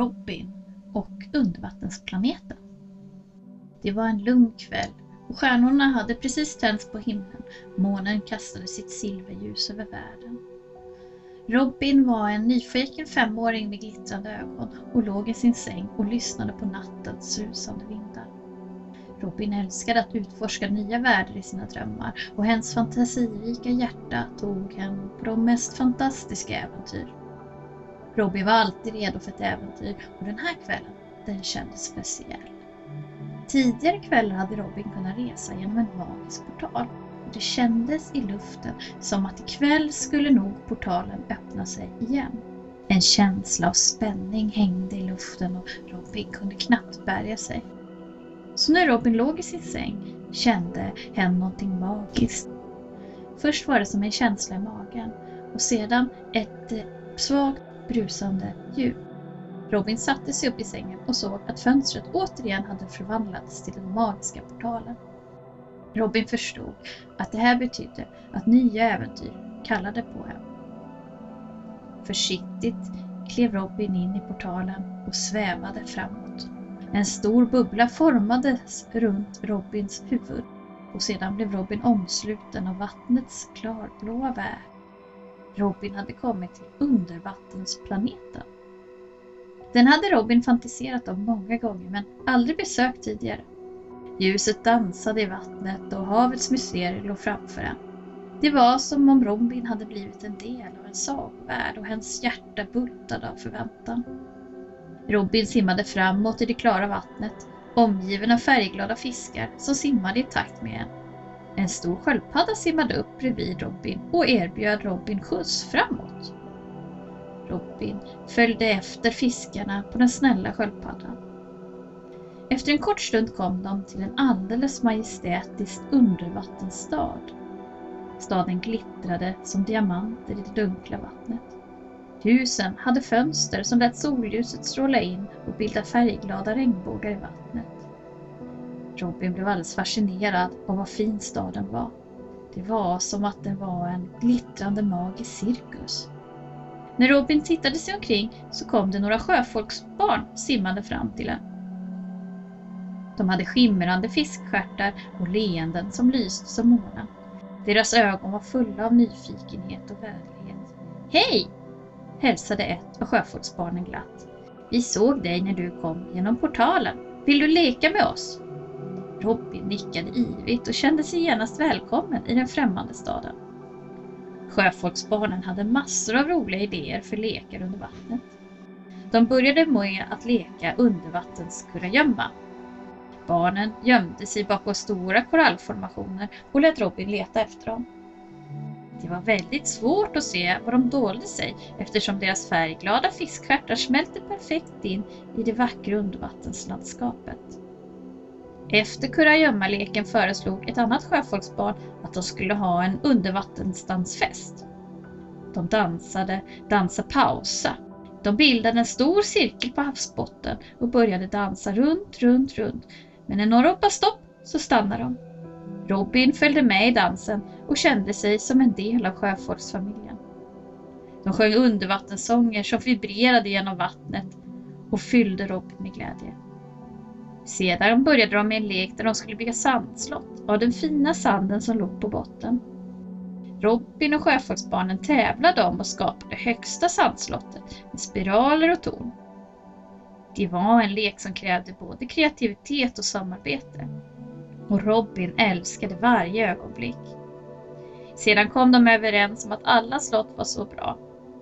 Robin och undervattensplaneten. Det var en lugn kväll och stjärnorna hade precis tänts på himlen. Månen kastade sitt silverljus över världen. Robin var en nyfiken femåring med glittrande ögon och låg i sin säng och lyssnade på nattens susande vindar. Robin älskade att utforska nya världar i sina drömmar och hennes fantasirika hjärta tog henne på de mest fantastiska äventyr. Robin var alltid redo för ett äventyr och den här kvällen, den kändes speciell. Tidigare kvällar hade Robin kunnat resa genom en magisk portal och det kändes i luften som att ikväll skulle nog portalen öppna sig igen. En känsla av spänning hängde i luften och Robin kunde knappt bärga sig. Så när Robin låg i sin säng kände hen någonting magiskt. Först var det som en känsla i magen och sedan ett eh, svagt brusande ljud. Robin satte sig upp i sängen och såg att fönstret återigen hade förvandlats till den magiska portalen. Robin förstod att det här betydde att nya äventyr kallade på henne. Försiktigt klev Robin in i portalen och svävade framåt. En stor bubbla formades runt Robins huvud och sedan blev Robin omsluten av vattnets klarblåa värld. Robin hade kommit till undervattensplaneten. Den hade Robin fantiserat om många gånger men aldrig besökt tidigare. Ljuset dansade i vattnet och havets mysterier låg framför en. Det var som om Robin hade blivit en del av en sagovärld och hennes hjärta bultade av förväntan. Robin simmade framåt i det klara vattnet, omgiven av färgglada fiskar som simmade i takt med en. En stor sköldpadda simmade upp bredvid Robin och erbjöd Robin skjuts framåt. Robin följde efter fiskarna på den snälla sköldpaddan. Efter en kort stund kom de till en alldeles majestätisk undervattensstad. Staden glittrade som diamanter i det dunkla vattnet. Husen hade fönster som lät solljuset stråla in och bilda färgglada regnbågar i vattnet. Robin blev alldeles fascinerad av vad fin staden var. Det var som att den var en glittrande magisk cirkus. När Robin tittade sig omkring så kom det några sjöfolksbarn simmande fram till en. De hade skimrande fiskstjärtar och leenden som lyste som månen. Deras ögon var fulla av nyfikenhet och vänlighet. Hej! hälsade ett av sjöfolksbarnen glatt. Vi såg dig när du kom genom portalen. Vill du leka med oss? Robin nickade ivigt och kände sig genast välkommen i den främmande staden. Sjöfolksbarnen hade massor av roliga idéer för lekar under vattnet. De började med att leka undervattenskurragömma. Barnen gömde sig bakom stora korallformationer och lät Robin leta efter dem. Det var väldigt svårt att se var de dolde sig eftersom deras färgglada fiskstjärtar smälte perfekt in i det vackra undervattenslandskapet. Efter kurragömmaleken föreslog ett annat sjöfolksbarn att de skulle ha en undervattensdansfest. De dansade Dansa pausa. De bildade en stor cirkel på havsbotten och började dansa runt, runt, runt. Men när några hoppade stopp så stannade de. Robin följde med i dansen och kände sig som en del av sjöfolksfamiljen. De sjöng undervattenssånger som vibrerade genom vattnet och fyllde Robin med glädje. Sedan började de med en lek där de skulle bygga sandslott av den fina sanden som låg på botten. Robin och sjöfolksbarnen tävlade om att skapa det högsta sandslottet med spiraler och torn. Det var en lek som krävde både kreativitet och samarbete. Och Robin älskade varje ögonblick. Sedan kom de överens om att alla slott var så bra,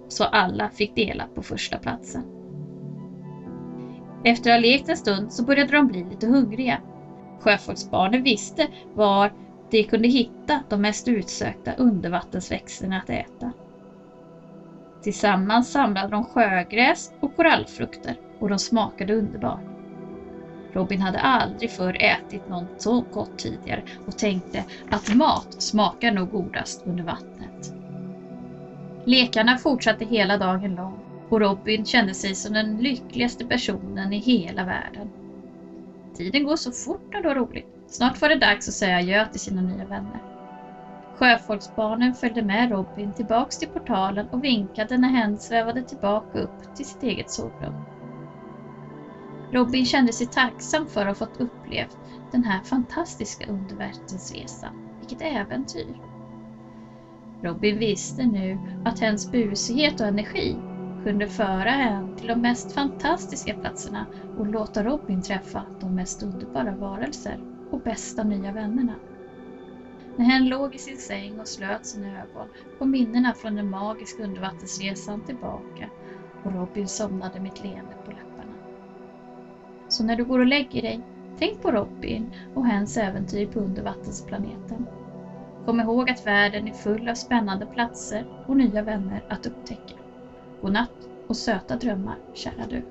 så alla fick dela på första platsen. Efter att ha lekt en stund så började de bli lite hungriga. Sjöfolksbarnen visste var de kunde hitta de mest utsökta undervattensväxterna att äta. Tillsammans samlade de sjögräs och korallfrukter och de smakade underbart. Robin hade aldrig förr ätit något så gott tidigare och tänkte att mat smakar nog godast under vattnet. Lekarna fortsatte hela dagen lång och Robin kände sig som den lyckligaste personen i hela världen. Tiden går så fort när du har roligt. Snart var det dags att säga adjö till sina nya vänner. Sjöfolksbarnen följde med Robin tillbaks till portalen och vinkade när hen svävade tillbaka upp till sitt eget sovrum. Robin kände sig tacksam för att ha fått uppleva den här fantastiska undervattensresan. Vilket äventyr! Robin visste nu att hens busighet och energi kunde föra en till de mest fantastiska platserna och låta Robin träffa de mest underbara varelser och bästa nya vännerna. När hen låg i sin säng och slöt sina ögon kom minnena från den magiska undervattensresan tillbaka och Robin somnade med ett leende på läpparna. Så när du går och lägger dig, tänk på Robin och hens äventyr på undervattensplaneten. Kom ihåg att världen är full av spännande platser och nya vänner att upptäcka. Godnatt och söta drömmar, kära du.